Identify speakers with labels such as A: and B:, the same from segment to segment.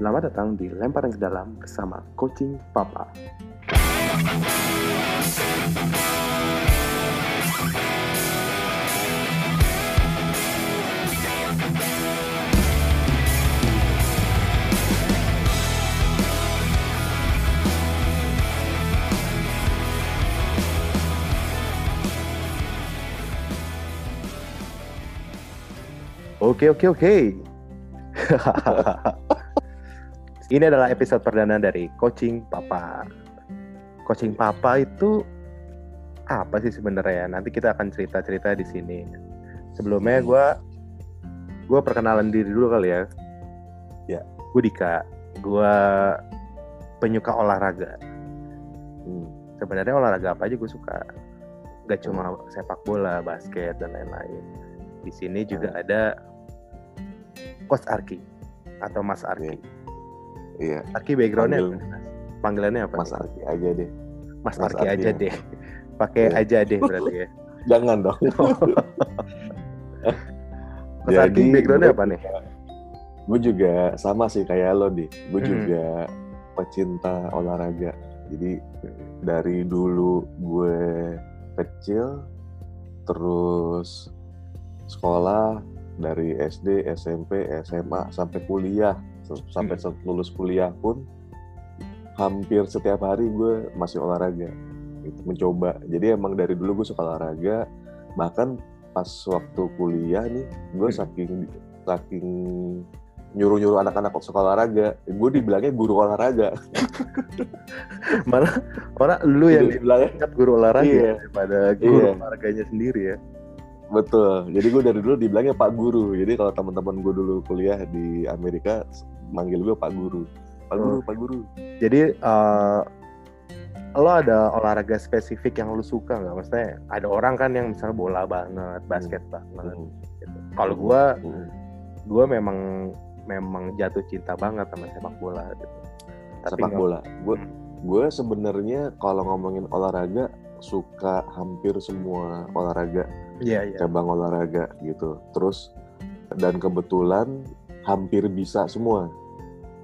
A: Selamat datang di Lemparan ke Dalam bersama Coaching Papa. Oke oke oke. Ini adalah episode perdana dari Coaching Papa. Coaching Papa itu apa sih sebenarnya? Nanti kita akan cerita-cerita di sini. Sebelumnya gue gue perkenalan diri dulu kali ya.
B: Ya.
A: Gue Dika. Gue penyuka olahraga.
B: Hmm.
A: Sebenarnya olahraga apa aja gue suka. Gak cuma sepak bola, basket dan lain-lain. Di sini juga ada Coach Arki atau Mas Arki.
B: Iya,
A: Arki backgroundnya
B: Panggil-
A: apa? Panggilannya apa?
B: Mas? Arki aja deh.
A: Mas,
B: Mas
A: Arki
B: Arki
A: aja
B: ya.
A: deh. Pakai
B: Iya.
A: aja deh berarti ya.
B: Jangan dong.
A: Mas Arki backgroundnya apa nih?
B: Gue juga sama sih kayak lo di. Gue
A: Hmm.
B: juga pecinta olahraga. Jadi dari dulu gue kecil, terus sekolah dari SD, SMP, SMA sampai kuliah, sampai lulus kuliah pun hampir setiap hari gue masih olahraga, gitu, mencoba. Jadi emang dari dulu gue suka olahraga, bahkan pas waktu kuliah nih, gue
A: Hmm.
B: saking saking nyuruh-nyuruh anak-anak suka olahraga, gue dibilangnya guru olahraga.
A: Malah orang lu yang
B: dibilangnya
A: guru olahraga
B: Iya.
A: daripada guru
B: Iya.
A: olahraganya sendiri ya.
B: Betul. Jadi gue dari dulu dibilangnya Pak Guru. Jadi kalau teman-teman gue dulu kuliah di Amerika manggil gue Pak Guru. Pak Guru,
A: Oh.
B: Pak Guru.
A: Jadi eh, lo ada olahraga spesifik yang lu suka nggak? Maksudnya ada orang kan yang misalnya bola banget, basket banget.
B: Hmm.
A: Gitu. Kalau gua,
B: Hmm.
A: gua memang memang jatuh cinta banget sama sepak bola gitu. Tapi
B: Sepak bola. Gue
A: Hmm.
B: gue sebenarnya kalau ngomongin olahraga suka hampir semua olahraga,
A: Iya iya.
B: cabang olahraga gitu. Terus dan kebetulan hampir bisa semua.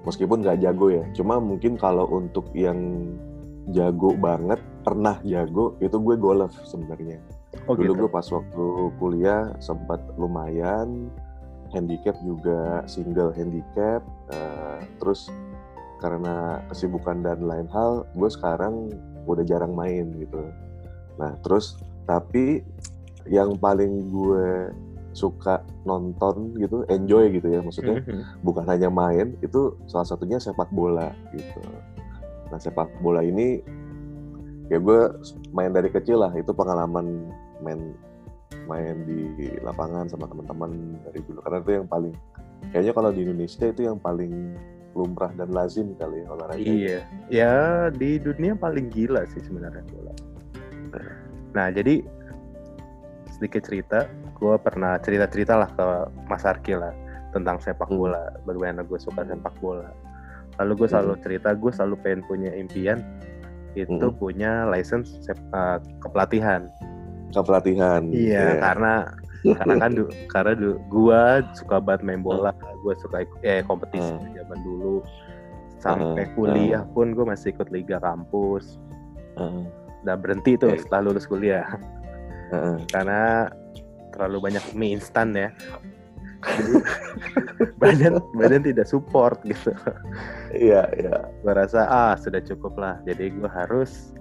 B: Meskipun nggak jago ya. Cuma mungkin kalau untuk yang jago banget, pernah jago, itu gue golf sebenarnya.
A: Oh
B: dulu
A: gitu.
B: gue pas waktu kuliah sempat lumayan handicap juga single handicap eh, terus karena kesibukan dan lain hal gue sekarang udah jarang main gitu nah terus tapi yang paling gue suka nonton gitu enjoy gitu ya maksudnya.
A: Mhm.
B: bukan hanya main itu salah satunya sepak bola gitu. Nah sepak bola ini ya gue main dari kecil lah itu pengalaman main main di lapangan sama teman-teman dari dulu. Karena itu yang paling kayaknya kalau di Indonesia itu yang paling lumrah dan lazim kali ya olahraga.
A: Iya, ya di dunia paling gila sih sebenarnya bola. Nah jadi sedikit cerita, gue pernah cerita-cerita lah ke Mas Arki lah tentang sepak
B: Hmm.
A: bola, bagaimana gue suka sepak bola. Lalu gue selalu cerita, gue selalu pengen punya impian itu
B: Hmm.
A: punya license sep- eh, kepelatihan.
B: kepelatihan
A: Iya,
B: ya.
A: karena karena kan du, karena du, gue suka banget main bola, gue suka ikut eh kompetisi
B: Hmm.
A: zaman dulu sampai
B: Hmm,
A: kuliah pun gue masih ikut liga kampus.
B: Heeh,
A: Udah berhenti tuh
B: Oke.
A: setelah lulus kuliah karena terlalu banyak mie instan ya. Jadi, badan badan tidak support gitu.
B: iya iya
A: Gue rasa ah sudah cukup lah. Jadi gue harus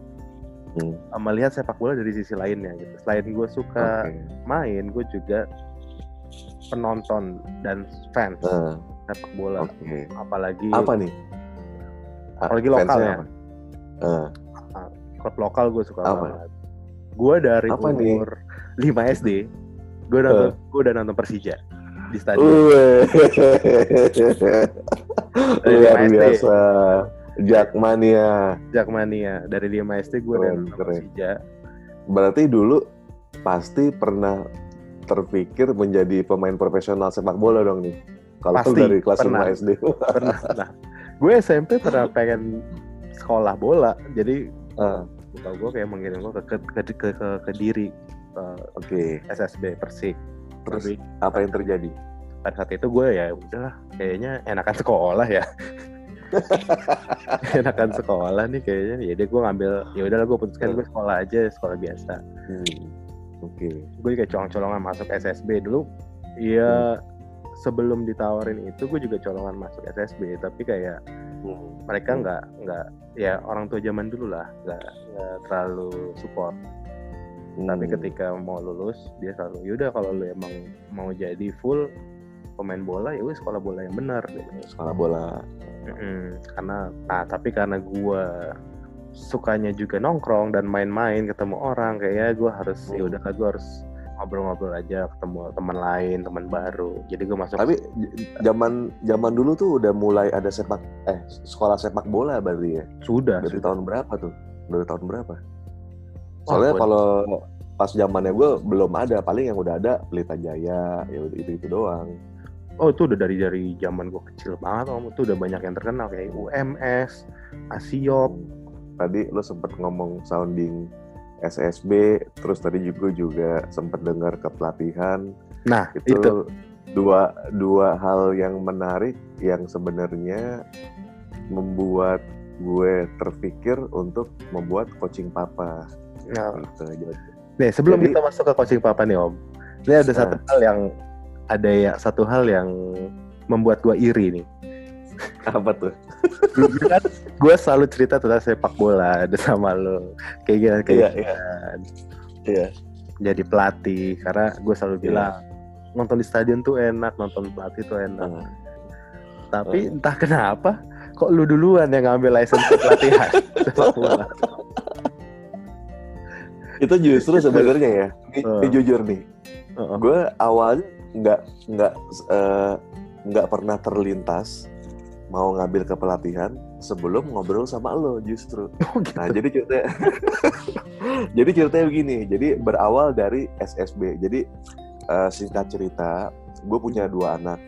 B: Hmm,
A: uh, melihat sepak bola dari sisi lainnya gitu. Selain gue suka
B: oke.
A: main, gue juga penonton dan fans
B: Heeh,
A: sepak bola.
B: oke
A: Apalagi
B: apa nih
A: Apalagi lokal ya.
B: Heeh,
A: klub lokal gue suka
B: Apa?
A: banget. Gue dari
B: Apa nih?
A: umur 5 SD, gue nonton,
B: Eh.
A: gue udah nonton Persija di stadion.
B: Luar
A: lima
B: biasa Jakmania
A: Jakmania dari 5 SD gue udah nonton
B: keren.
A: Persija.
B: berarti dulu pasti pernah terpikir menjadi pemain profesional sepak bola dong nih kalau
A: Pasti,
B: dari kelas
A: pernah.
B: 5 SD
A: Pernah. Nah, gue SMP pernah pengen sekolah bola, jadi
B: Ah,
A: buka gue kayak mengirim gue ke ke ke ke, ke, ke
B: oke.
A: SSB Persik.
B: terus
A: Tapi
B: apa yang terjadi?
A: Pada saat itu gue ya udahlah kayaknya enakan sekolah ya. Enakan sekolah nih kayaknya. Ya deh gue ngambil ya udahlah gue putuskan gue sekolah aja sekolah biasa.
B: Hmm. Oke.
A: gue kayak colong-colongan masuk SSB dulu ya sebelum ditawarin itu gue juga colongan masuk SSB tapi kayak
B: Hmm.
A: mereka nggak nggak ya orang tua zaman dulu lah nggak terlalu support tapi
B: Hmm.
A: ketika mau lulus dia selalu yaudah kalau lu emang mau jadi full pemain bola ya wis sekolah bola yang benar gitu.
B: sekolah bola.
A: Mm-mm. karena nah tapi karena gue sukanya juga nongkrong dan main-main ketemu orang kayak gue harus ya
B: Hmm.
A: udah gue harus ngobrol-ngobrol aja ketemu teman lain teman baru jadi gue masuk
B: Tapi zaman zaman dulu tuh udah mulai ada sepak eh sekolah sepak bola berarti ya.
A: sudah
B: Dari
A: sudah.
B: tahun berapa tuh? Dari tahun berapa? Soalnya
A: gua-
B: kalau pas zamannya gue belum ada, paling yang udah ada Pelita Jaya, ya itu itu doang.
A: oh itu udah dari dari zaman gue kecil banget om itu udah banyak yang terkenal kayak UMS Asiop
B: Tadi lo sempet ngomong sounding SSB, terus tadi juga juga sempet dengar kepelatihan.
A: nah
B: Itu,
A: itu,
B: dua dua hal yang menarik yang sebenarnya membuat gue terpikir untuk membuat coaching papa
A: Nah,
B: gitu.
A: Nih sebelum
B: Jadi-
A: kita masuk ke coaching papa nih om ini ada
B: Nah.
A: satu hal yang ada ya satu hal yang membuat gue iri nih
B: apa tuh?
A: Kan gue selalu cerita tentang sepak bola ada sama lo kayak gitu kayak
B: Iya, iya.
A: gitu.
B: Iya.
A: jadi pelatih karena gue selalu
B: Iya.
A: bilang nonton di stadion tuh enak nonton pelatih tuh enak
B: Nah,
A: tapi entah kenapa kok lu duluan yang ngambil lisensi pelatihan sepak bola
B: itu justru sebenarnya ya,
A: Uh.
B: ini jujur nih,
A: Heeh.
B: gue awalnya nggak nggak eh, nggak pernah terlintas mau ngambil kepelatihan sebelum ngobrol sama lo justru.
A: Oh, gitu.
B: Nah jadi ceritanya, jadi ceritanya begini. Jadi berawal dari SSB. Jadi eh, singkat cerita, gue punya dua anak.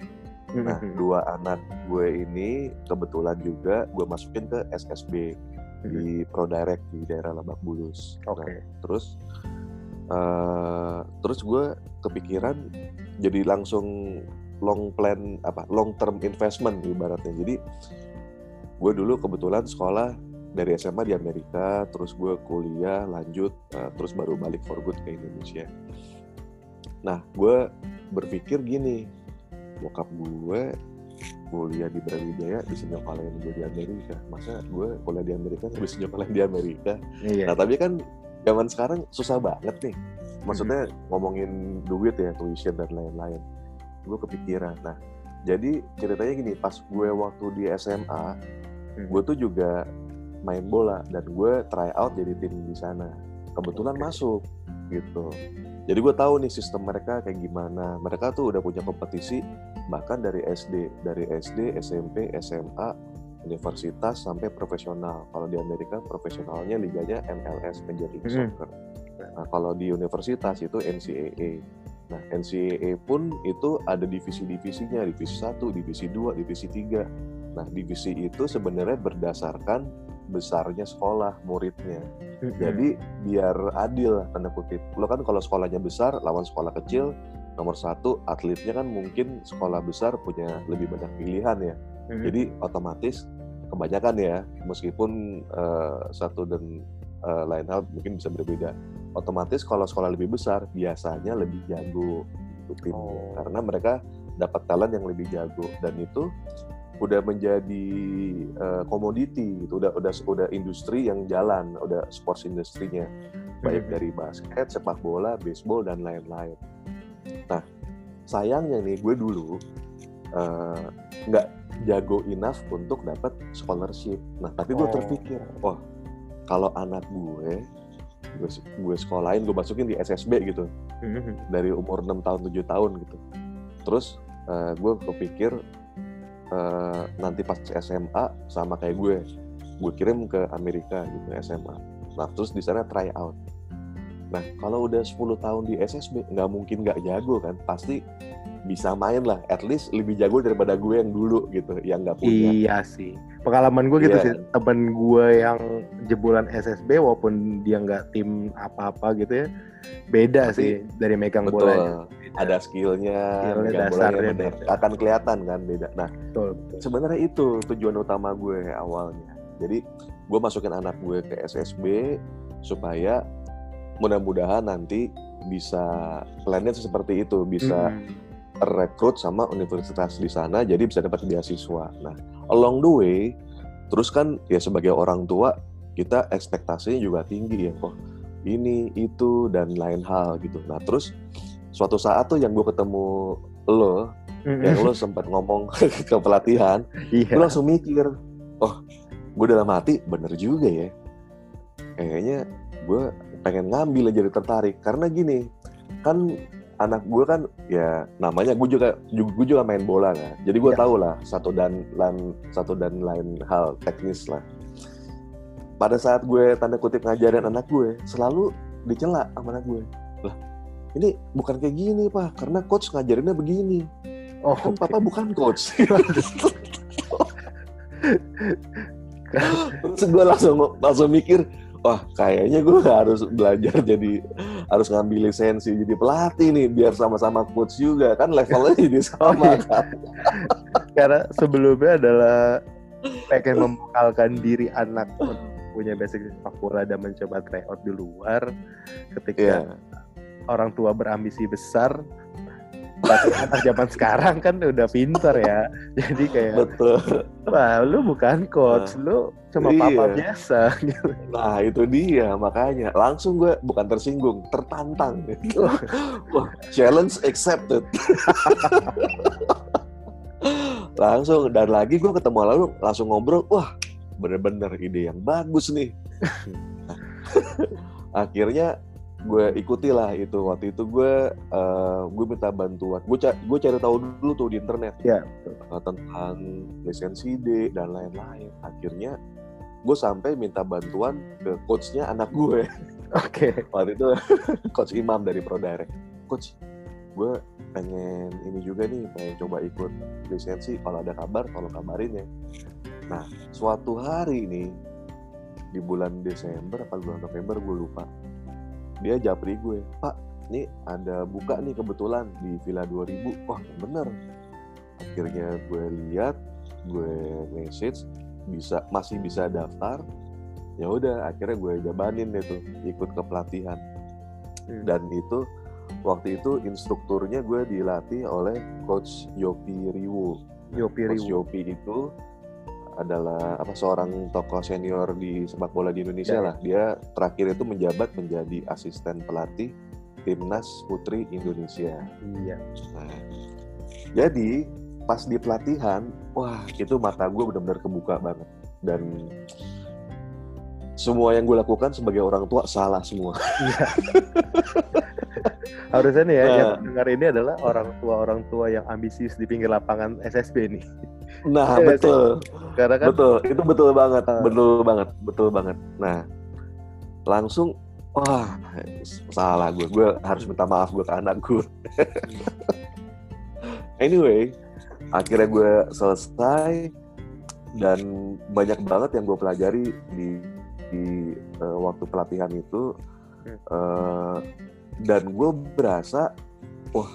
B: Nah
A: Mhm.
B: dua anak gue ini kebetulan juga gue masukin ke SSB di ProDirect di daerah Lebak Bulus.
A: oke
B: Nah, terus eh, terus gue kepikiran jadi langsung long plan apa long term investment ibaratnya. Jadi gue dulu kebetulan sekolah dari SMA di Amerika, terus gue kuliah lanjut, eh, terus baru balik for good ke Indonesia. Nah, gue berpikir gini, bokap gue kuliah di Brawijaya bisa nyokolain gue di Amerika. Masa gue kuliah di Amerika bisa nyokolain di Amerika?
A: iya
B: Nah, tapi kan zaman sekarang susah banget nih. Maksudnya ngomongin duit ya, tuition dan lain-lain. Gue kepikiran. Nah, jadi ceritanya gini, pas gue waktu di SMA,
A: Hmm.
B: gue tuh juga main bola dan gue try out jadi tim di sana. Kebetulan
A: Oke.
B: masuk gitu. Jadi gue tahu nih sistem mereka kayak gimana. Mereka tuh udah punya kompetisi bahkan dari SD, dari SD, SMP, SMA, universitas sampai profesional. Kalau di Amerika profesionalnya liganya MLS Major League. Soccer. Nah, kalau di universitas itu NCAA. Nah, NCAA pun itu ada divisi-divisinya, divisi 1, divisi 2, divisi 3. Nah, divisi itu sebenarnya berdasarkan besarnya sekolah muridnya. Jadi biar adil tanda kutip. Lo kan kalau sekolahnya besar lawan sekolah kecil, nomor satu atletnya kan mungkin sekolah besar punya lebih banyak pilihan ya. Jadi otomatis kebanyakan ya, meskipun eh, satu dan eh, lain hal mungkin bisa berbeda. Otomatis kalau sekolah lebih besar biasanya lebih jago timnya.
A: Oh.
B: karena mereka dapat talent yang lebih jago dan itu udah menjadi eh, komoditi gitu. Udah udah udah industri yang jalan, udah sports industrinya baik
A: Mhm.
B: dari basket, sepak bola, baseball dan lain-lain. Nah, sayangnya nih gue dulu eh, nggak jago enough untuk dapat scholarship. Nah, tapi gue
A: Oh.
B: terpikir, wah kalau anak gue gue, gue sekolahin, gue masukin di SSB gitu dari umur 6 tahun 7 tahun gitu. Terus eh, gue kepikir eh, nanti pas SMA sama kayak gue, gue kirim ke Amerika gitu SMA. Nah terus di sana try out. Nah kalau udah 10 tahun di SSB nggak mungkin nggak jago kan, pasti bisa main lah. At least lebih jago daripada gue yang dulu gitu, yang nggak punya.
A: Iya sih. Pengalaman gue gitu
B: Iya.
A: sih temen gue yang jebolan SSB walaupun dia nggak tim apa-apa gitu ya beda
B: Tapi-
A: sih dari megang
B: betul
A: bolanya Beda.
B: ada skillnya
A: Skillnya,
B: megang
A: dasarnya
B: bolanya bener.
A: beda.
B: akan kelihatan kan beda nah
A: betul, betul.
B: sebenarnya itu tujuan utama gue awalnya jadi gue masukin anak gue ke SSB supaya mudah-mudahan nanti bisa plannya seperti itu bisa
A: Hmm.
B: Rekrut sama universitas di sana jadi bisa dapat beasiswa. Nah, along the way terus kan ya sebagai orang tua kita ekspektasinya juga tinggi ya kok ini itu dan lain hal gitu. Nah, terus suatu saat tuh yang gue ketemu lo
A: Mm-mm.
B: yang lo sempat ngomong ke pelatihan,
A: iya
B: gue langsung mikir, oh gue dalam hati bener juga ya. Kayaknya gue pengen ngambil aja tertarik karena gini kan anak gue kan ya namanya gue juga gue juga main bola kan. Jadi gue
A: Ya.
B: tahu lah satu dan lain satu dan lain hal teknis lah. Pada saat gue tanda kutip ngajarin anak gue selalu dicela sama anak gue. Lah ini bukan kayak gini pak. Karena coach ngajarinnya begini.
A: Oh
B: kan
A: oke.
B: papa bukan coach. Terus gue langsung langsung mikir wah kayaknya gue harus belajar jadi harus ngambil lisensi jadi pelatih nih biar sama-sama coach juga kan levelnya jadi sama
A: iya.
B: kan
A: karena sebelumnya adalah pengen membekalkan diri anak punya basic sepak bola dan mencoba tryout di luar ketika
B: Iya.
A: orang tua berambisi besar Berarti anak zaman sekarang kan udah pinter ya. Jadi kayak
B: betul.
A: Wah lu bukan coach lu cuma papa
B: Iya.
A: biasa. Gitu
B: nah itu dia. Makanya langsung gue bukan tersinggung tertantang. Wah challenge accepted. Langsung dan lagi gue ketemu lalu langsung ngobrol wah bener-bener ide yang bagus nih. Akhirnya gue ikuti lah itu. Waktu itu gue eh, gue minta bantuan. Gue ca- gue cari tahu dulu tuh di internet.
A: Ya betul.
B: eh, tentang lisensi D dan lain-lain. Akhirnya gue sampai minta bantuan ke coachnya anak gue.
A: Oke.
B: Waktu itu coach Imam dari ProDirect coach gue pengen ini juga nih pengen coba ikut lisensi. Kalau ada kabar tolong kabarin ya. Nah suatu hari nih di bulan Desember apa bulan November gue lupa dia japri gue pak ini ada buka nih kebetulan di Villa 2000 wah bener. Akhirnya gue lihat gue message bisa masih bisa daftar. Ya udah akhirnya gue jabanin deh tuh ikut ke pelatihan.
A: Hmm.
B: dan itu waktu itu instrukturnya gue dilatih oleh coach Yopi Riwo
A: Yopi
B: coach
A: Riwo
B: Yopi itu adalah apa seorang tokoh senior di sepak bola di Indonesia
A: Ya,
B: lah. Dia terakhir itu menjabat menjadi asisten pelatih timnas putri Indonesia.
A: Iya.
B: Nah, jadi pas di pelatihan, wah itu mata gue benar-benar kebuka banget. Dan semua yang gue lakukan sebagai orang tua salah semua.
A: harusnya nih ya
B: Nah.
A: yang dengar ini adalah orang tua orang tua yang ambisius di pinggir lapangan SSB nih
B: Nah
A: Iya,
B: betul,
A: karena kan
B: betul, itu betul banget,
A: Ah.
B: betul banget, betul banget. Nah langsung, wah salah gue, gue harus minta maaf gue ke anak gue. anyway, akhirnya gue selesai dan banyak banget yang gue pelajari di di eh, waktu pelatihan itu
A: Hmm.
B: Dan gue berasa wah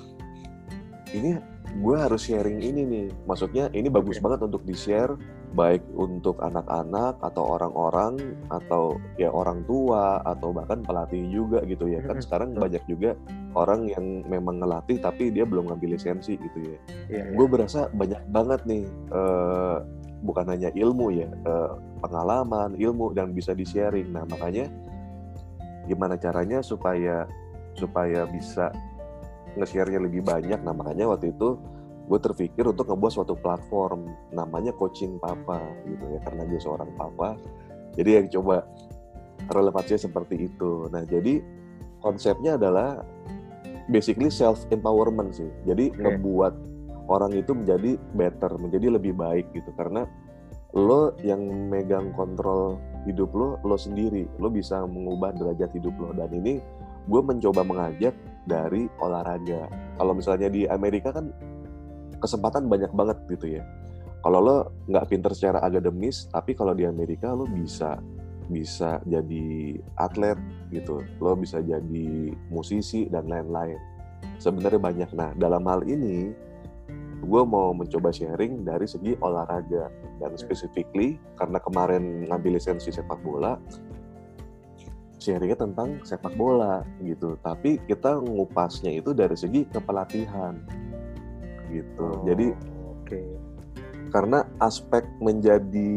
B: ini gue harus sharing ini nih. Maksudnya ini bagus
A: Oke.
B: banget untuk di share baik untuk anak-anak atau orang-orang atau ya orang tua atau bahkan pelatih juga gitu ya kan. Sekarang banyak juga orang yang memang ngelatih tapi dia belum ngambil lisensi gitu ya.
A: Iya, iya.
B: gue berasa banyak banget nih eh, bukan hanya ilmu ya eh, pengalaman ilmu dan bisa di sharing nah makanya gimana caranya supaya supaya bisa nge-share-nya lebih banyak. Nah makanya waktu itu gue terpikir untuk ngebuat suatu platform namanya coaching papa gitu ya karena gue seorang papa. Jadi yang coba relevansinya seperti itu. Nah jadi konsepnya adalah basically self empowerment sih. Jadi
A: Oke.
B: ngebuat orang itu menjadi better menjadi lebih baik gitu. Karena lo yang megang kontrol hidup lo lo sendiri lo bisa mengubah derajat hidup lo. Dan ini gue mencoba mengajak dari olahraga. Kalau misalnya di Amerika kan kesempatan banyak banget gitu ya. Kalau lo nggak pinter secara akademis tapi kalau di Amerika lo bisa bisa jadi atlet gitu. Lo bisa jadi musisi dan lain-lain. Sebenarnya banyak. Nah dalam hal ini gue mau mencoba sharing dari segi olahraga. Dan specifically karena kemarin ngambil lisensi sepak bola sharingnya tentang sepak bola gitu tapi kita ngupasnya itu dari segi kepelatihan gitu
A: Oh,
B: jadi
A: oke.
B: karena aspek menjadi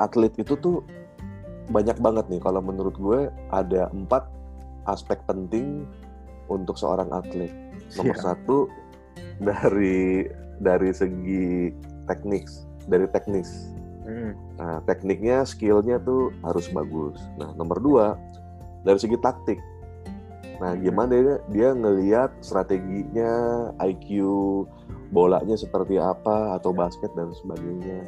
B: atlet itu tuh banyak banget nih kalau menurut gue ada empat aspek penting untuk seorang atlet nomor
A: Siap.
B: satu dari dari segi teknik dari teknis
A: Hmm.
B: nah tekniknya skillnya tuh harus bagus nah nomor dua dari segi taktik. Nah gimana dia dia ngelihat strateginya IQ bolanya seperti apa atau basket dan sebagainya.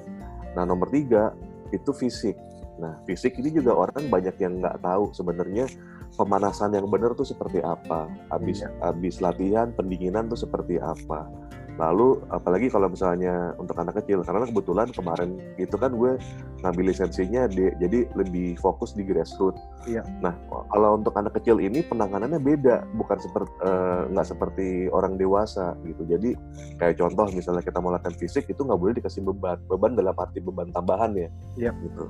B: Nah nomor tiga itu fisik. Nah fisik ini juga orang banyak yang nggak tahu sebenarnya pemanasan yang benar tuh seperti apa. Habis
A: Iya.
B: habis latihan pendinginan tuh seperti apa lalu apalagi kalau misalnya untuk anak kecil karena kebetulan kemarin itu kan gue ngambil lisensinya di- jadi lebih fokus di grassroots.
A: Iya.
B: Nah kalau untuk anak kecil ini penanganannya beda, bukan seperti nggak seperti orang dewasa gitu. Jadi kayak contoh misalnya kita mau latihan fisik itu nggak boleh dikasih beban, beban dalam arti beban tambahan ya.
A: Iya.
B: Gitu.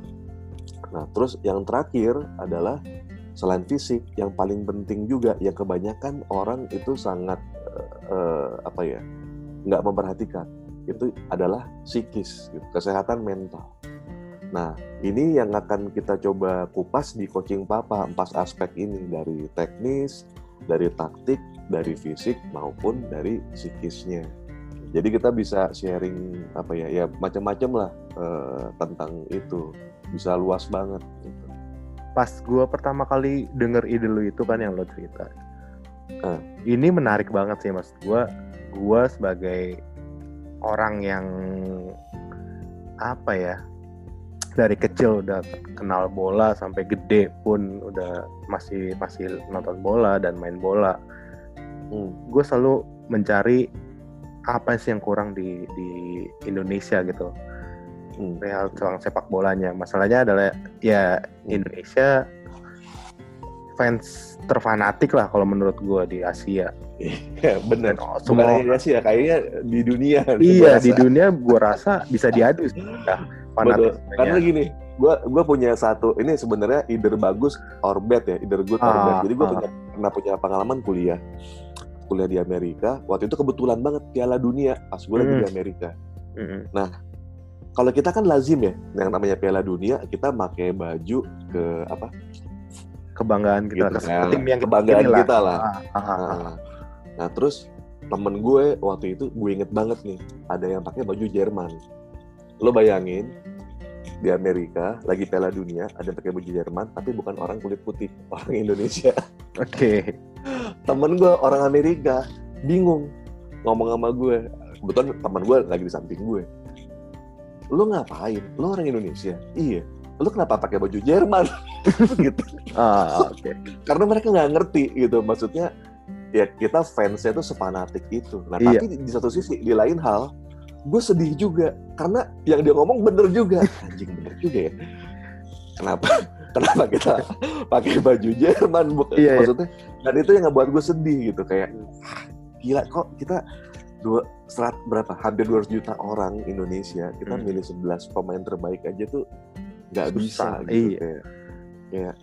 B: Nah terus yang terakhir adalah selain fisik yang paling penting juga yang kebanyakan orang itu sangat eh, eh, apa ya nggak memperhatikan itu adalah psikis gitu, kesehatan mental. Nah ini yang akan kita coba kupas di coaching papa empat aspek ini dari teknis, dari taktik, dari fisik maupun dari psikisnya. Jadi kita bisa sharing apa ya ya macam-macam lah eh, tentang itu bisa luas banget. Gitu.
A: Pas gua pertama kali denger ide lu itu kan yang lo cerita.
B: Ah.
A: Ini menarik banget sih mas. Gua gua sebagai orang yang apa ya dari kecil udah kenal bola sampai gede pun udah masih masih nonton bola dan main bola.
B: Hmm.
A: Gue selalu mencari apa sih yang kurang di di Indonesia gitu.
B: Hmm.
A: real soal sepak bolanya. Masalahnya adalah ya Indonesia fans terfanatik lah kalau menurut gua di Asia.
B: Ya.
A: Dan
B: Bukan
A: semua
B: sih ya, kayaknya di dunia.
A: iya di dunia gua rasa bisa diadu sih
B: Betul.
A: fanatismenya.
B: Karena gini, gua gua punya satu ini sebenarnya either bagus or bad ya, either good or
A: Ah,
B: bad. Jadi gua
A: ah.
B: punya, pernah punya pengalaman kuliah. Kuliah di Amerika, waktu itu kebetulan banget Piala Dunia pas gue lagi
A: Hmm.
B: di Amerika.
A: Mm-mm.
B: Kalau kita kan lazim ya, yang namanya Piala Dunia kita pakai baju ke apa?
A: Kebanggaan kita
B: Gitu kan.
A: tim yang kita
B: Kebanggaan
A: pilih
B: kita lah.
A: Ah, ah, ah, ah.
B: Nah, nah, terus temen gue waktu itu gue inget banget nih, ada yang pakai baju Jerman. Lo bayangin di Amerika lagi Piala Dunia ada yang pakai baju Jerman tapi bukan orang kulit putih, orang Indonesia.
A: Oke.
B: Temen gue orang Amerika bingung ngomong sama gue. Kebetulan teman gue lagi di samping gue. Lo ngapain? Lo orang Indonesia? Iya. Lo kenapa pakai baju Jerman? gitu.
A: Ah, oke.
B: karena mereka nggak ngerti gitu maksudnya ya kita fansnya tuh sepanatik itu nah
A: Iya.
B: tapi di, satu sisi di lain hal gue sedih juga karena yang dia ngomong bener juga anjing bener juga ya kenapa kenapa kita pakai baju Jerman bukan
A: Iya, iya.
B: maksudnya dan itu yang ngebuat gue sedih gitu kayak "Ah, gila kok kita dua serat berapa hampir 200 juta orang Indonesia kita
A: Hmm.
B: milih 11 pemain terbaik aja tuh nggak bisa gitu
A: iya.
B: kayak kayak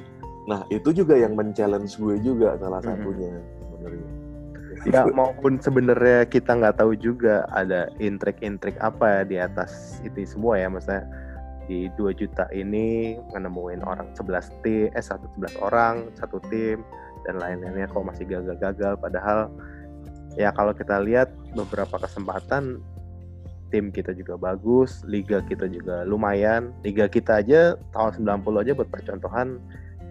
B: nah itu juga yang men-challenge gue juga salah satunya sebenarnya.
A: Ya maupun sebenarnya kita nggak tahu juga ada intrik-intrik apa ya di atas itu semua ya maksudnya di 2 juta ini menemuin orang 11 tim eh satu 11 orang satu tim dan lain-lainnya kok masih gagal-gagal. Padahal ya kalau kita lihat beberapa kesempatan tim kita juga bagus liga kita juga lumayan liga kita aja tahun 90 aja buat percontohan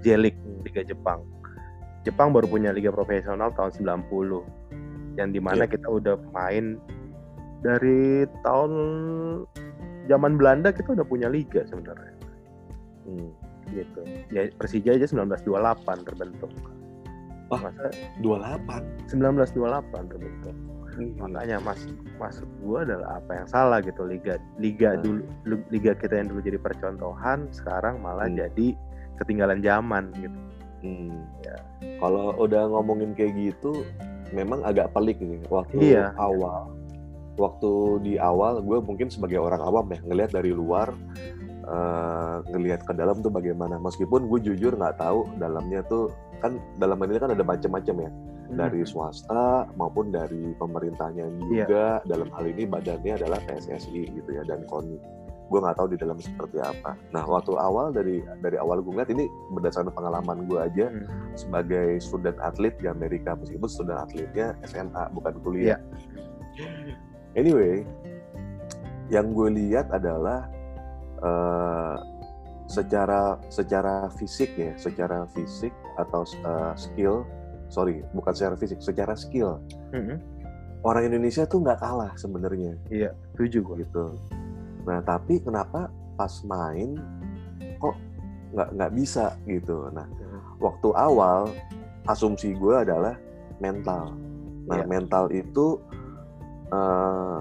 A: J-League Liga Jepang Jepang baru punya liga profesional tahun 90 yang di mana
B: Iya.
A: kita udah main dari tahun zaman Belanda kita udah punya liga sebenarnya
B: Hmm.
A: gitu ya Persija aja 1928 terbentuk
B: Wah.
A: masa
B: 28
A: 1928 terbentuk makanya mas maksud gue adalah apa yang salah gitu liga liga
B: Hmm.
A: dulu lu- liga kita yang dulu jadi percontohan sekarang malah
B: Hmm.
A: jadi ketinggalan zaman gitu
B: Hmm.
A: Ya.
B: Kalau udah ngomongin kayak gitu, memang agak pelik nih. Waktu
A: Iya.
B: awal, waktu di awal, gue mungkin sebagai orang awam ya ngelihat dari luar, eh, ngelihat ke dalam tuh bagaimana. Meskipun gue jujur nggak tahu dalamnya tuh kan dalam ini kan ada macam-macam ya, dari
A: Hmm.
B: swasta maupun dari pemerintahnya
A: Iya.
B: juga. Dalam hal ini badannya adalah PSSI gitu ya dan KONI. Gue nggak tahu di dalam seperti apa. Nah waktu awal dari dari awal gue ngeliat ini berdasarkan pengalaman gue aja
A: Hmm.
B: sebagai student atlet di Amerika meskipun student atletnya SMA bukan kuliah. Anyway, yang gue lihat adalah eh, secara secara fisik ya, secara fisik atau eh, skill, sorry, bukan secara fisik, secara skill
A: Mm-mm.
B: orang Indonesia tuh nggak kalah sebenarnya
A: iya setuju gue
B: gitu. Nah tapi kenapa pas main kok nggak nggak bisa gitu. Nah waktu awal asumsi gue adalah mental. Nah
A: Iya.
B: mental itu eh,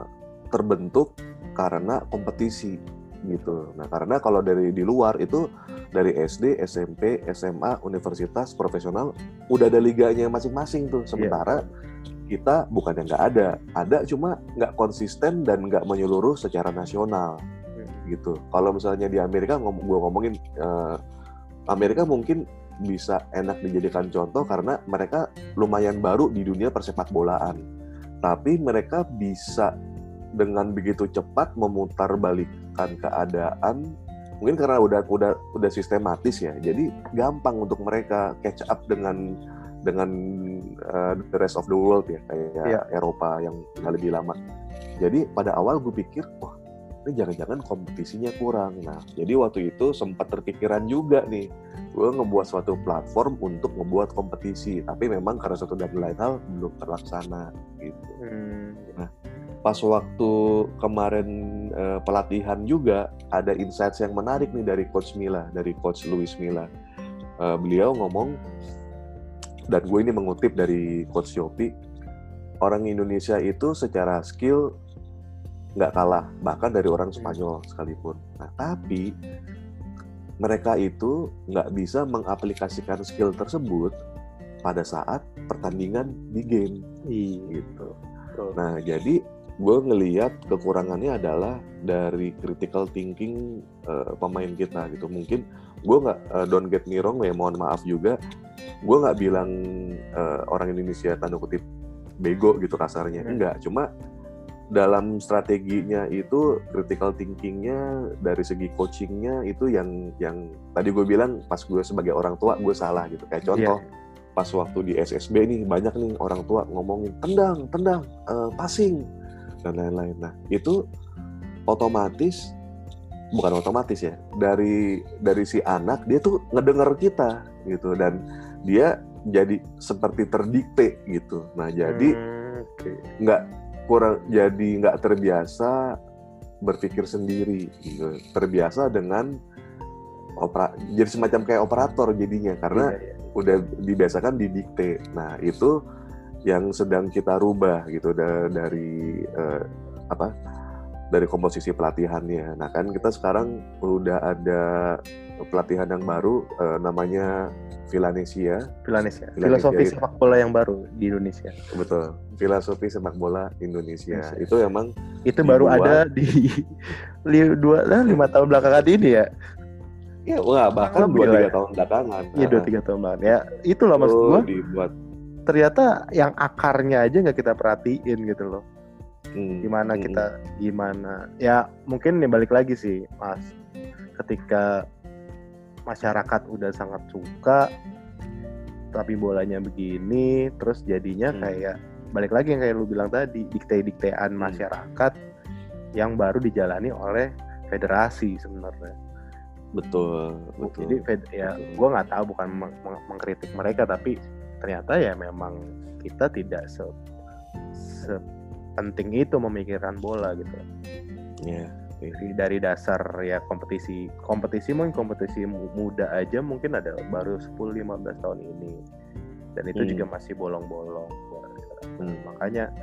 B: terbentuk karena kompetisi gitu. Nah karena kalau dari di luar itu dari SD, SMP, SMA, universitas, profesional udah ada liganya masing-masing tuh. Sementara kita bukan yang nggak ada, ada cuma nggak konsisten dan nggak menyeluruh secara nasional gitu. Kalau misalnya di Amerika ngom gue ngomongin eh, Amerika mungkin bisa enak dijadikan contoh karena mereka lumayan baru di dunia persepak bolaan. Tapi mereka bisa dengan begitu cepat memutar balikkan keadaan mungkin karena udah udah udah sistematis ya. Jadi gampang untuk mereka catch up dengan dengan eh, the rest of the world ya kayak
A: Iya.
B: Eropa yang lebih lama. Jadi pada awal gue pikir wah ini jangan-jangan kompetisinya kurang. Nah, jadi waktu itu sempat terpikiran juga nih, gue ngebuat suatu platform untuk ngebuat kompetisi. Tapi memang karena satu dan lain hal belum terlaksana gitu.
A: Hmm.
B: Pas waktu kemarin eh, pelatihan juga ada insights yang menarik nih dari Coach Mila, dari Coach Luis Mila. Eh, beliau ngomong dan gue ini mengutip dari Coach Yopi, orang Indonesia itu secara skill nggak kalah bahkan dari orang Spanyol sekalipun. Nah tapi mereka itu nggak bisa mengaplikasikan skill tersebut pada saat pertandingan di game
A: Iya.
B: gitu.
A: Betul.
B: Nah jadi gue ngeliat kekurangannya adalah dari critical thinking eh, pemain kita gitu. Mungkin gue nggak eh, don't get me wrong ya mohon maaf juga. Gue nggak bilang eh, orang Indonesia tanda kutip bego gitu kasarnya.
A: Hmm.
B: Enggak, cuma dalam strateginya itu critical thinkingnya dari segi coachingnya itu yang yang tadi gue bilang pas gue sebagai orang tua gue salah gitu kayak contoh
A: Iya.
B: pas waktu di SSB nih banyak nih orang tua ngomongin tendang tendang eh, passing dan lain-lain. Nah itu otomatis bukan otomatis ya dari dari si anak dia tuh ngedenger kita gitu. Dan dia jadi seperti terdikte gitu. Nah jadi
A: Hmm,
B: nggak kurang jadi nggak terbiasa berpikir sendiri gitu. terbiasa dengan opera jadi semacam kayak operator jadinya karena
A: Iya, iya.
B: udah dibiasakan didikte. Nah itu yang sedang kita rubah gitu da- dari eh, apa dari komposisi pelatihannya nah kan kita sekarang udah ada pelatihan yang baru eh, namanya Villanesia.
A: Villanesia Filosofi sepak bola yang baru di Indonesia.
B: betul filosofi sepak bola Indonesia
A: Indonesia.
B: itu emang
A: Itu baru
B: Dibuat.
A: ada di li- dua lah, lima tahun belakangan ini ya.
B: Ya, wah bahkan dua tiga
A: ya.
B: tahun belakangan.
A: Iya dua tiga tahun belakangan. Ya itulah maksud gua.
B: dibuat
A: Ternyata yang akarnya aja nggak kita perhatiin gitu loh.
B: hmm,
A: Gimana
B: hmm,
A: kita gimana? Ya mungkin nih balik lagi sih mas. Ketika masyarakat udah sangat suka tapi bolanya begini terus jadinya
B: Hmm.
A: kayak balik lagi yang kayak lu bilang tadi dikte-diktean
B: Hmm.
A: masyarakat yang baru dijalani oleh federasi sebenarnya.
B: betul betul.
A: Jadi ya gue nggak tahu bukan meng- meng- mengkritik mereka tapi ternyata ya memang kita tidak se sepenting itu memikirkan bola gitu.
B: Ya,
A: Dari, dari dasar ya kompetisi kompetisi mungkin kompetisi mu- muda aja mungkin ada baru 10-15 tahun ini dan itu
B: Hmm.
A: juga masih bolong-bolong
B: Hmm.
A: makanya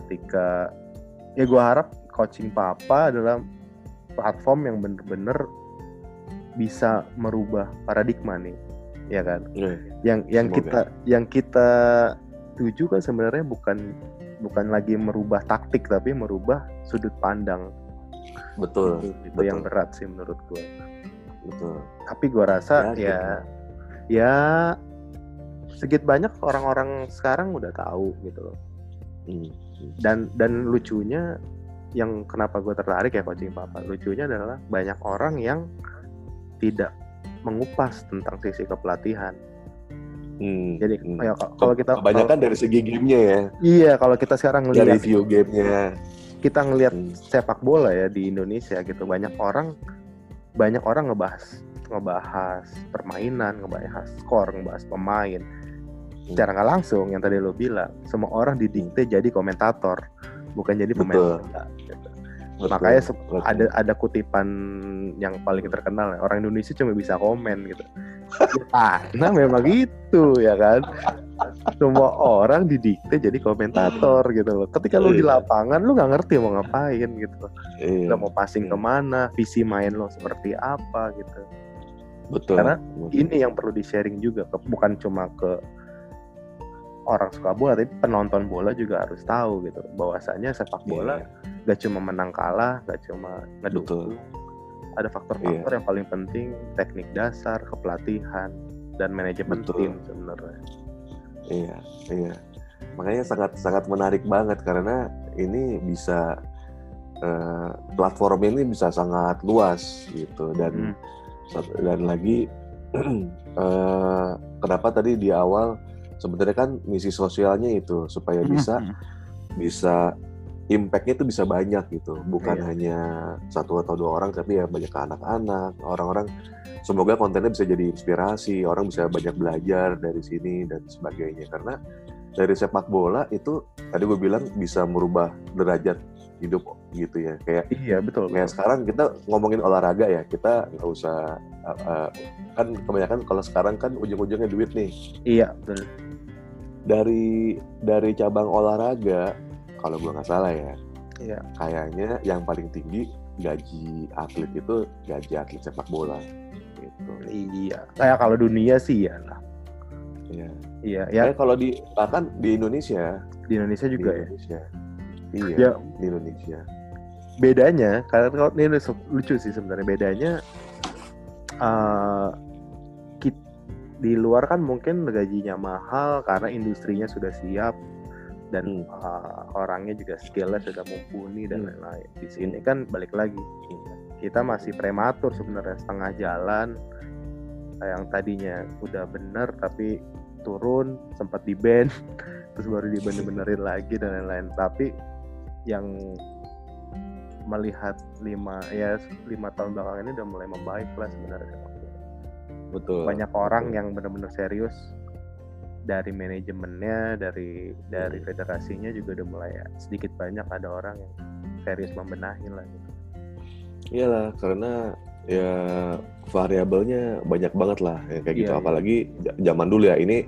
A: ketika ya gue harap coaching papa adalah platform yang bener-bener bisa merubah paradigma nih ya kan
B: Iya.
A: yang yang
B: Semoga.
A: kita yang kita tuju kan sebenarnya bukan bukan lagi merubah taktik tapi merubah sudut pandang
B: betul
A: itu, itu
B: betul.
A: yang berat sih menurut gue
B: betul
A: tapi gue rasa
B: Ya,
A: ya ya sedikit banyak orang-orang sekarang udah tahu gitu loh
B: Hmm.
A: dan dan lucunya yang kenapa gue tertarik ya coaching papa lucunya adalah banyak orang yang tidak mengupas tentang sisi kepelatihan
B: Hmm.
A: jadi
B: Hmm.
A: ya, kalau kita
B: kebanyakan dari segi gamenya ya
A: iya kalau kita sekarang
B: dari
A: ngelihat
B: view gamenya
A: kita ngelihat
B: Hmm.
A: sepak bola ya di Indonesia gitu banyak orang banyak orang ngebahas ngebahas permainan ngebahas skor ngebahas pemain
B: Hmm.
A: secara nggak langsung yang tadi lo bilang semua orang didikte jadi komentator bukan jadi pemain
B: Betul.
A: bola gitu. Makanya
B: betul.
A: ada ada kutipan yang paling terkenal orang Indonesia cuma bisa komen gitu Ya, karena memang gitu ya kan semua orang didikte jadi komentator gitu loh ketika lu di
B: Iya.
A: lapangan lu nggak ngerti mau ngapain gitu
B: Iya,
A: lo mau passing
B: Iya.
A: ke mana visi main lo seperti apa gitu
B: betul
A: karena
B: Betul.
A: ini yang perlu di sharing juga ke- bukan cuma ke orang suka bola tapi penonton bola juga harus tahu gitu. Bahwasanya sepak bola
B: Iya,
A: gak cuma menang kalah gak cuma ngedukung. Ada faktor-faktor
B: Iya.
A: yang paling penting teknik dasar kepelatihan dan manajemen
B: Betul.
A: tim sebenarnya.
B: Iya iya. Makanya sangat sangat menarik banget karena ini bisa eh, platform ini bisa sangat luas gitu. Dan
A: Hmm.
B: dan lagi eh, kenapa tadi di awal sebenarnya kan misi sosialnya itu supaya bisa
A: Hmm.
B: bisa impactnya itu bisa banyak gitu bukan
A: Iya.
B: hanya satu atau dua orang tapi ya banyak ke anak-anak orang-orang semoga kontennya bisa jadi inspirasi orang bisa banyak belajar dari sini dan sebagainya karena dari sepak bola itu tadi gue bilang bisa merubah derajat hidup gitu ya kayak
A: iya betul,
B: kayak
A: betul.
B: sekarang kita ngomongin olahraga ya kita nggak usah uh, uh, kan kebanyakan kalau sekarang kan ujung-ujungnya duit nih
A: iya betul
B: dari dari cabang olahraga kalau gue nggak salah ya
A: iya.
B: kayaknya yang paling tinggi gaji atlet itu gaji atlet sepak bola gitu.
A: Iya. Kayak kalau dunia sih ya lah.
B: Ya
A: iya ya.
B: Kalau di bahkan di Indonesia.
A: Di Indonesia
B: di
A: juga ya?
B: Indonesia. Iya
A: Ya.
B: di Indonesia.
A: Bedanya karena kalau ini lucu sih sebenarnya. Bedanya kit- di luar kan mungkin gajinya mahal karena industrinya sudah siap dan
B: Hmm.
A: eh, orangnya juga skillnya sudah mumpuni dan
B: Hmm.
A: lain-lain. Di sini kan balik lagi kita masih prematur sebenarnya setengah jalan yang tadinya udah bener tapi turun sempat di band terus baru dibener-benerin lagi dan lain-lain tapi yang melihat lima ya lima tahun belakangan ini udah mulai membaik lah sebenarnya.
B: Betul
A: banyak orang yang benar-benar serius dari manajemennya dari dari
B: Hmm.
A: federasinya juga udah mulai ya, sedikit banyak ada orang yang serius membenahi lah gitu.
B: Iyalah, karena ya variabelnya banyak banget lah ya kayak gitu.
A: Iya, iya.
B: Apalagi ja- zaman dulu ya ini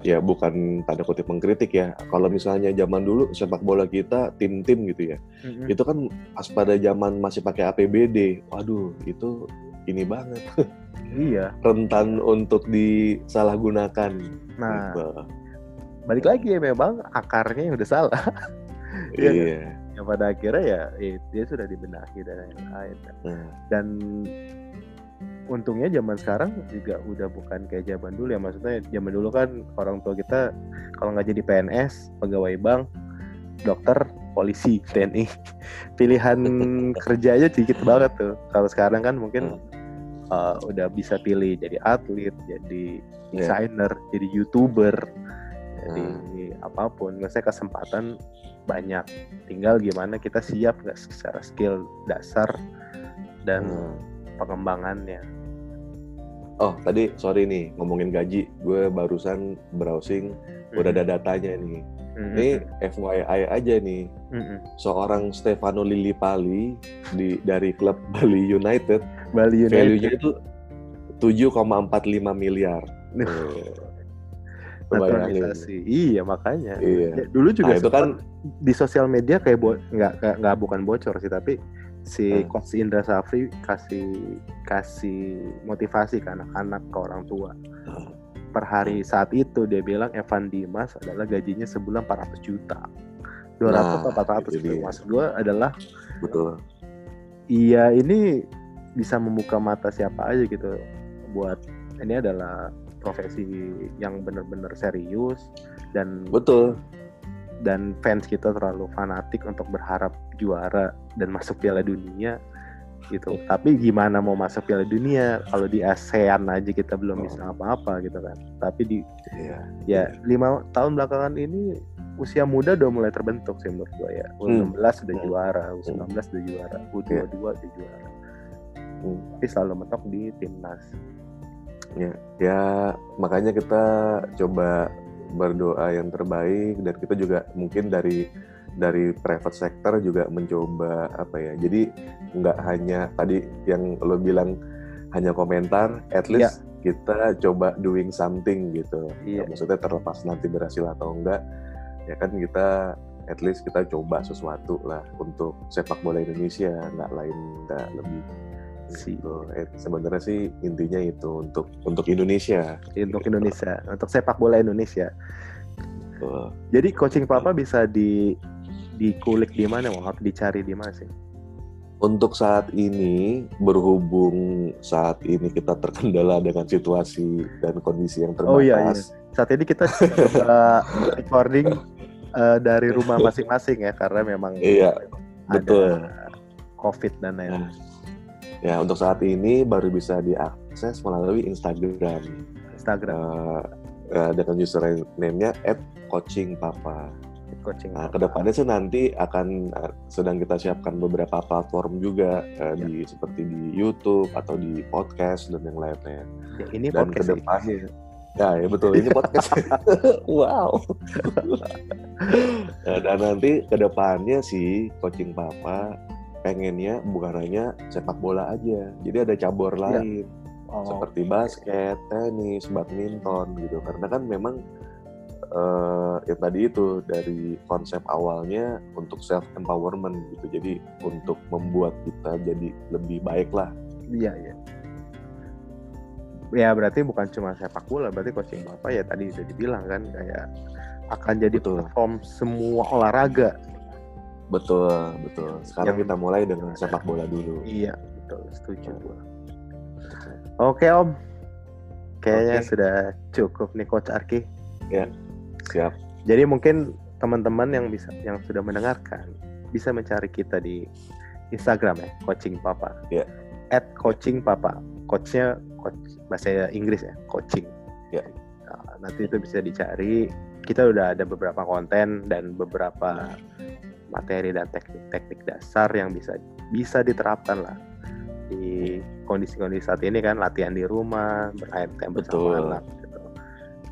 B: ya bukan tanda kutip mengkritik ya. Kalau misalnya zaman dulu sepak bola kita tim-tim gitu ya. Itu kan pas pada zaman masih pakai APBD. Waduh, itu ini banget
A: Iya.
B: rentan untuk disalahgunakan.
A: Nah,
B: Gitu.
A: balik lagi ya memang akarnya yang udah salah. Iya,
B: Iya.
A: yang pada akhirnya ya, ya dia sudah dibenahi dan lain-lain.
B: Nah,
A: Dan untungnya zaman sekarang juga udah bukan kayak zaman dulu ya. Maksudnya zaman dulu kan orang tua kita kalau nggak jadi PNS, pegawai bank, dokter, polisi, TNI, pilihan kerjanya sedikit banget tuh. Kalau sekarang kan mungkin uh, udah bisa pilih jadi atlet, jadi
B: Iya.
A: desainer, jadi youtuber, jadi apa pun. Maksudnya kesempatan banyak. Tinggal gimana kita siap nggak secara skill dasar dan
B: nah.
A: pengembangannya.
B: Oh, tadi sorry nih ngomongin gaji. Gue barusan browsing udah ada datanya nih. Ini FYI aja nih.
A: Mm-mm.
B: seorang Stefano Lillipali di dari klub Bali United,
A: Bali
B: value-nya
A: United.
B: itu 7,45 miliar.
A: Naturalisasi iya makanya
B: Iya.
A: Ya, dulu juga
B: Nah, itu kan
A: di sosial media kayak bo nggak nggak- bukan bocor sih tapi si
B: Hmm.
A: coach Indra Safri kasih kasih motivasi ke anak-anak ke orang tua
B: Hmm.
A: per hari saat itu dia bilang Evan Dimas adalah gajinya sebulan 400 juta 200 atau
B: Nah,
A: 400
B: itu
A: gitu.
B: dia.
A: maksud gue adalah
B: betul.
A: iya ini bisa membuka mata siapa aja gitu buat ini adalah profesi yang benar-benar serius dan
B: Betul.
A: dan fans kita terlalu fanatik untuk berharap juara dan masuk Piala Dunia gitu. Tapi gimana mau masuk Piala Dunia kalau di ASEAN aja kita belum
B: Oh.
A: bisa apa-apa gitu kan. Tapi di
B: Iya.
A: ya lima tahun belakangan ini usia muda udah mulai terbentuk sih menurut gue ya. U16 udah
B: Hmm.
A: juara, U19 udah juara, U22 udah juara. Tapi selalu mentok di timnas.
B: Ya, ya makanya kita coba berdoa yang terbaik dan kita juga mungkin dari dari private sector juga mencoba apa ya. Jadi nggak hanya tadi yang lo bilang hanya komentar, at least kita coba doing something gitu.
A: Iya.
B: Maksudnya terlepas nanti berhasil atau enggak, ya kan kita at least kita coba sesuatu lah untuk sepak bola Indonesia, nggak lain nggak lebih.
A: Si
B: Gitu. Sebenarnya sih intinya itu untuk untuk Indonesia.
A: untuk Indonesia, untuk sepak bola Indonesia. Jadi coaching papa bisa di dikulik di mana, mau dicari di mana sih?
B: Untuk saat ini berhubung saat ini kita terkendala dengan situasi dan kondisi yang terbatas.
A: Oh, iya, iya. Saat ini kita recording eh, dari rumah masing-masing ya, karena memang
B: Iya,
A: ada
B: betul.
A: COVID dan lain-lain.
B: Ya, untuk saat ini baru bisa diakses melalui Instagram
A: Instagram
B: eh, eh, dengan username-nya @coachingpapa.
A: coaching.
B: Nah,
A: ke
B: depannya sih nanti akan eh, sedang kita siapkan beberapa platform juga eh,
A: Ya.
B: di seperti di YouTube atau di podcast dan yang lainnya.
A: Ya, ini
B: Dan
A: podcast sih.
B: ke depannya, ya, ya betul ini podcast. wow. Nah, dan nanti ke depannya sih coaching papa pengennya bukan hanya sepak bola aja, jadi ada cabur
A: Ya.
B: lain
A: Oh,
B: seperti basket, tenis, badminton gitu. Karena kan memang eh yang tadi itu dari konsep awalnya untuk self empowerment gitu. Jadi untuk membuat kita jadi lebih baik lah.
A: Iya, iya. Ya berarti bukan cuma sepak bola, berarti coaching papa ya tadi sudah dibilang kan kayak akan jadi
B: Betul.
A: platform semua olahraga.
B: Betul, betul. Sekarang
A: Yang-
B: kita mulai dengan sepak bola dulu.
A: Iya, betul, setuju gua. Oke Om, kayaknya
B: Oke.
A: sudah cukup nih Coach Arki.
B: Siap.
A: Jadi mungkin teman-teman yang bisa yang sudah mendengarkan bisa mencari kita di Instagram ya, Coaching Papa.
B: Ya.
A: At Coaching Papa. Coachnya coach bahasa Inggris ya, coaching.
B: Ya.
A: Nah, nanti itu bisa dicari. Kita udah ada beberapa konten dan beberapa materi dan teknik-teknik dasar yang bisa bisa diterapkan lah di kondisi-kondisi saat ini kan latihan di rumah, bersama
B: Betul.
A: anak gitu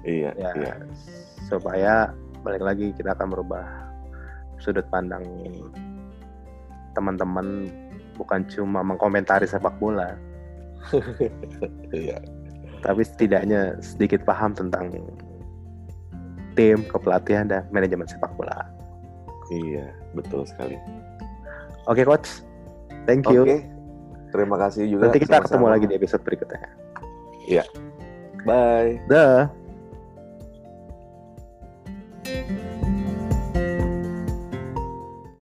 B: Iya,
A: ya
B: iya.
A: supaya balik lagi kita akan merubah sudut pandang teman-teman bukan cuma mengkomentari sepak bola
B: Iya.
A: tapi setidaknya sedikit paham tentang tim kepelatihan dan manajemen sepak bola
B: Iya, betul sekali.
A: Oke okay, coach. Thank you.
B: Okay. terima kasih juga.
A: Nanti kita sama
B: ketemu
A: lagi di episode berikutnya. Iya.
B: Bye.
A: Dah